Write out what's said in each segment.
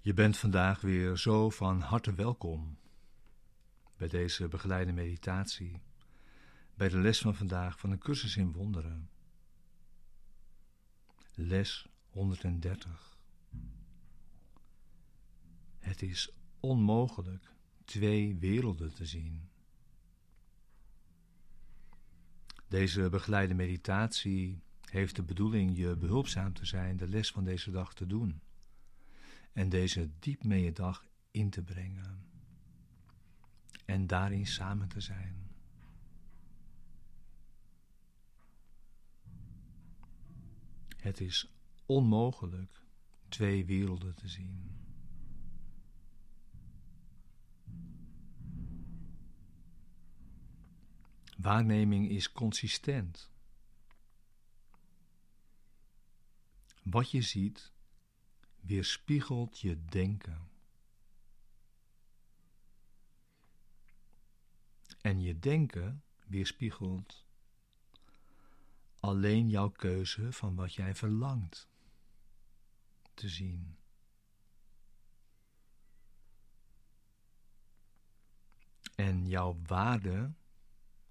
Je bent vandaag weer zo van harte welkom bij deze begeleide meditatie, bij de les van vandaag van een cursus in wonderen. Les 130. Het is onmogelijk twee werelden te zien. Deze begeleide meditatie heeft de bedoeling je behulpzaam te zijn de les van deze dag te doen en deze diep mee je dag in te brengen en daarin samen te zijn. Het is onmogelijk twee werelden te zien. Waarneming is consistent. Wat je ziet, weerspiegelt je denken. En je denken weerspiegelt alleen jouw keuze van wat jij verlangt te zien. En jouw waarden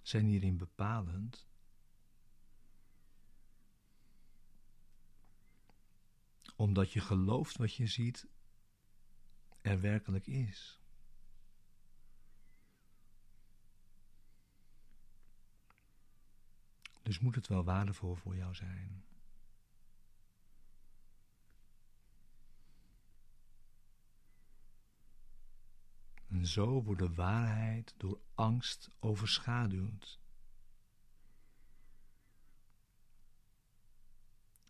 zijn hierin bepalend. Omdat je gelooft wat je ziet er werkelijk is. Dus moet het wel waardevol voor jou zijn. En zo wordt de waarheid door angst overschaduwd.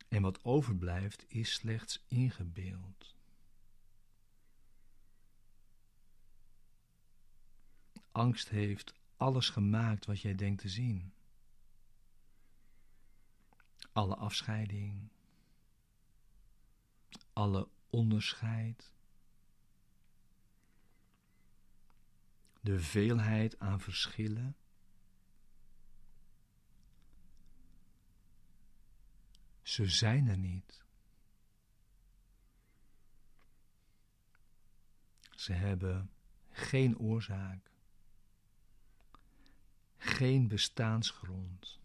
En wat overblijft is slechts ingebeeld. Angst heeft alles gemaakt wat jij denkt te zien. Alle afscheiding, alle onderscheid, de veelheid aan verschillen. Ze zijn er niet. Ze hebben geen oorzaak, geen bestaansgrond,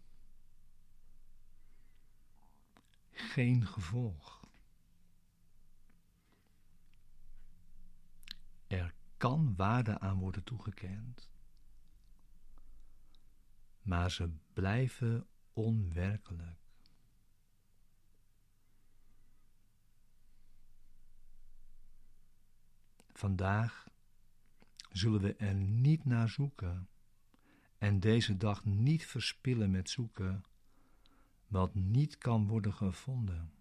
geen gevolg. Er kan waarde aan worden toegekend, maar ze blijven onwerkelijk. Vandaag zullen we er niet naar zoeken en deze dag niet verspillen met zoeken wat niet kan worden gevonden.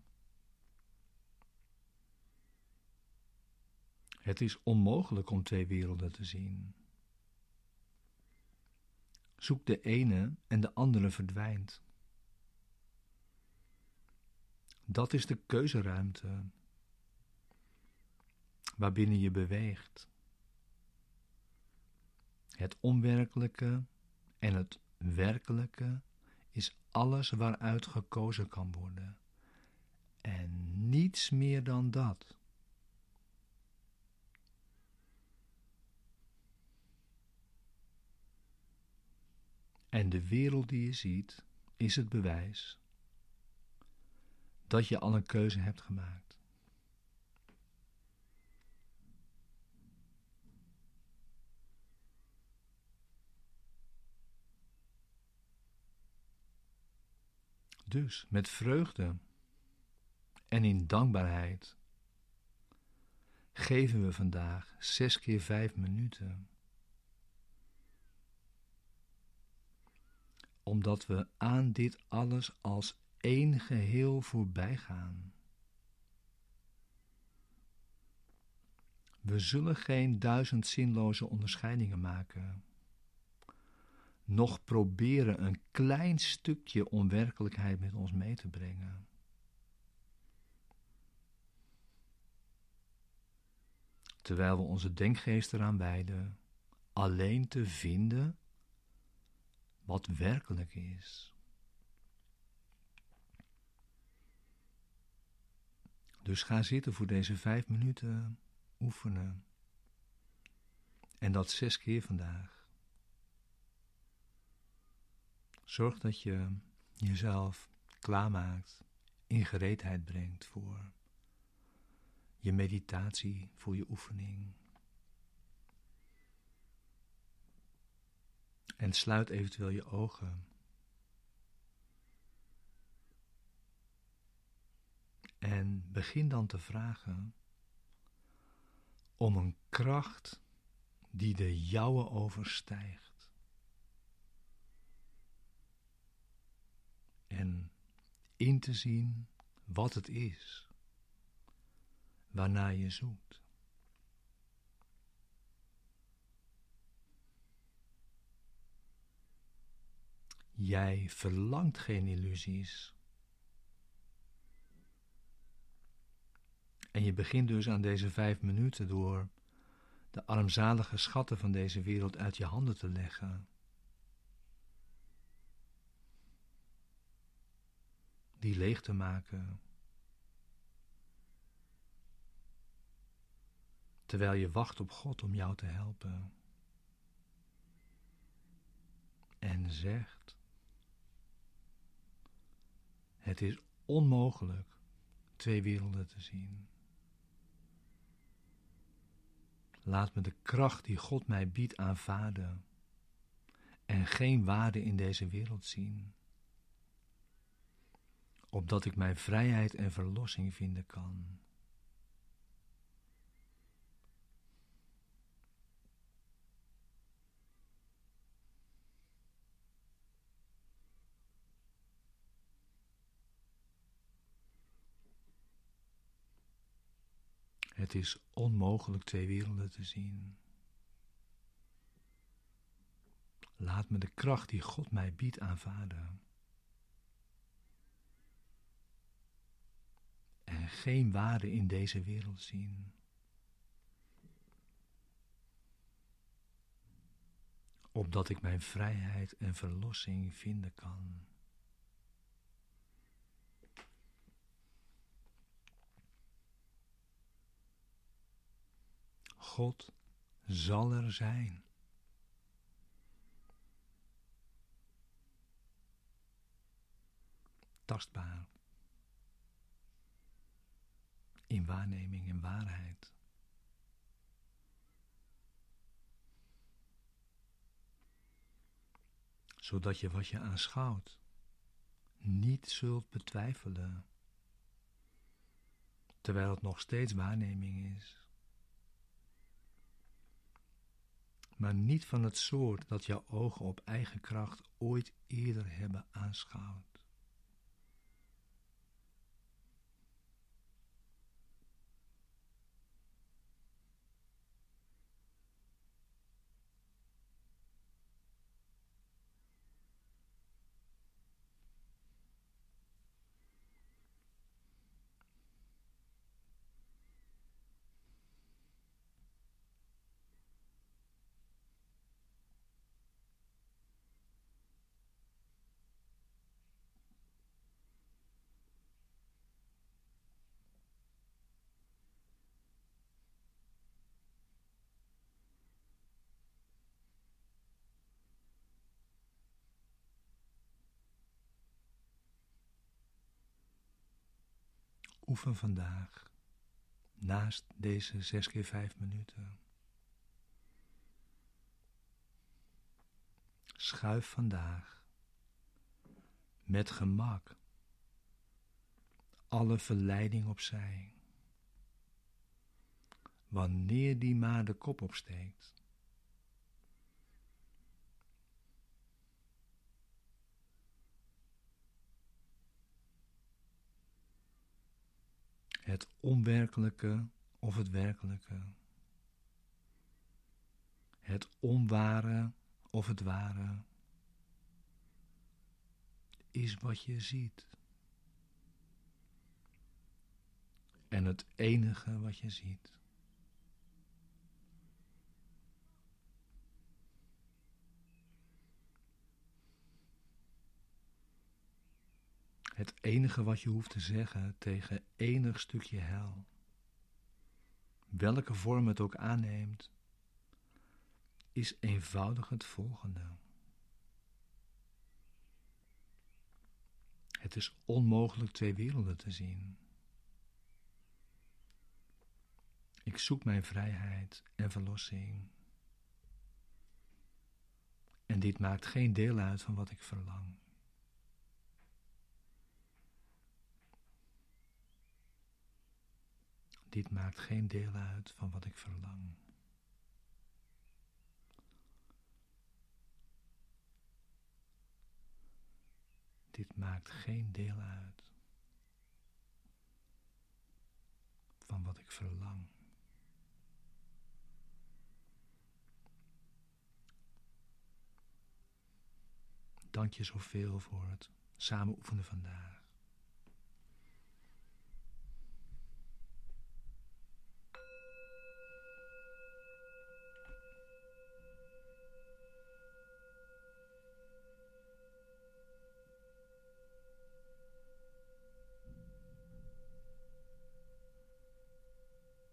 Het is onmogelijk om twee werelden te zien. Zoek de ene en de andere verdwijnt. Dat is de keuzeruimte waarbinnen je beweegt. Het onwerkelijke en het werkelijke is alles waaruit gekozen kan worden. En niets meer dan dat. En de wereld die je ziet is het bewijs dat je al een keuze hebt gemaakt. Dus met vreugde en in dankbaarheid geven we vandaag zes keer vijf minuten omdat we aan dit alles als één geheel voorbij gaan. We zullen geen duizend zinloze onderscheidingen maken, noch proberen een klein stukje onwerkelijkheid met ons mee te brengen. Terwijl we onze denkgeest eraan wijden alleen te vinden wat werkelijk is. Dus ga zitten voor deze vijf minuten oefenen. En dat zes keer vandaag. Zorg dat je jezelf klaarmaakt, in gereedheid brengt voor je meditatie, voor je oefening. En sluit eventueel je ogen. En begin dan te vragen om een kracht die de jouwe overstijgt. En in te zien wat het is waarnaar je zoekt. Jij verlangt geen illusies. En je begint dus aan deze vijf minuten door de armzalige schatten van deze wereld uit je handen te leggen. Die leeg te maken. Terwijl je wacht op God om jou te helpen. En zegt: Het is onmogelijk twee werelden te zien. Laat me de kracht die God mij biedt aanvaarden en geen waarde in deze wereld zien, opdat ik mijn vrijheid en verlossing vinden kan. Het is onmogelijk twee werelden te zien. Laat me de kracht die God mij biedt aanvaarden. En geen waarde in deze wereld zien. Opdat ik mijn vrijheid en verlossing vinden kan. God zal er zijn. Tastbaar. In waarneming en waarheid. Zodat je wat je aanschouwt niet zult betwijfelen, terwijl het nog steeds waarneming is. maar niet van het soort dat jouw ogen op eigen kracht ooit eerder hebben aanschouwd. Oefen vandaag naast deze zes keer vijf minuten. Schuif vandaag met gemak alle verleiding opzij. Wanneer die maar de kop opsteekt. Het onwerkelijke of het werkelijke, het onware of het ware, is wat je ziet. En het enige wat je ziet. Het enige wat je hoeft te zeggen tegen enig stukje hel, welke vorm het ook aanneemt, is eenvoudig het volgende. Het is onmogelijk twee werelden te zien. Ik zoek mijn vrijheid en verlossing. En dit maakt geen deel uit van wat ik verlang. Dit maakt geen deel uit van wat ik verlang. Dit maakt geen deel uit van wat ik verlang. Dank je zoveel voor het samen oefenen vandaag.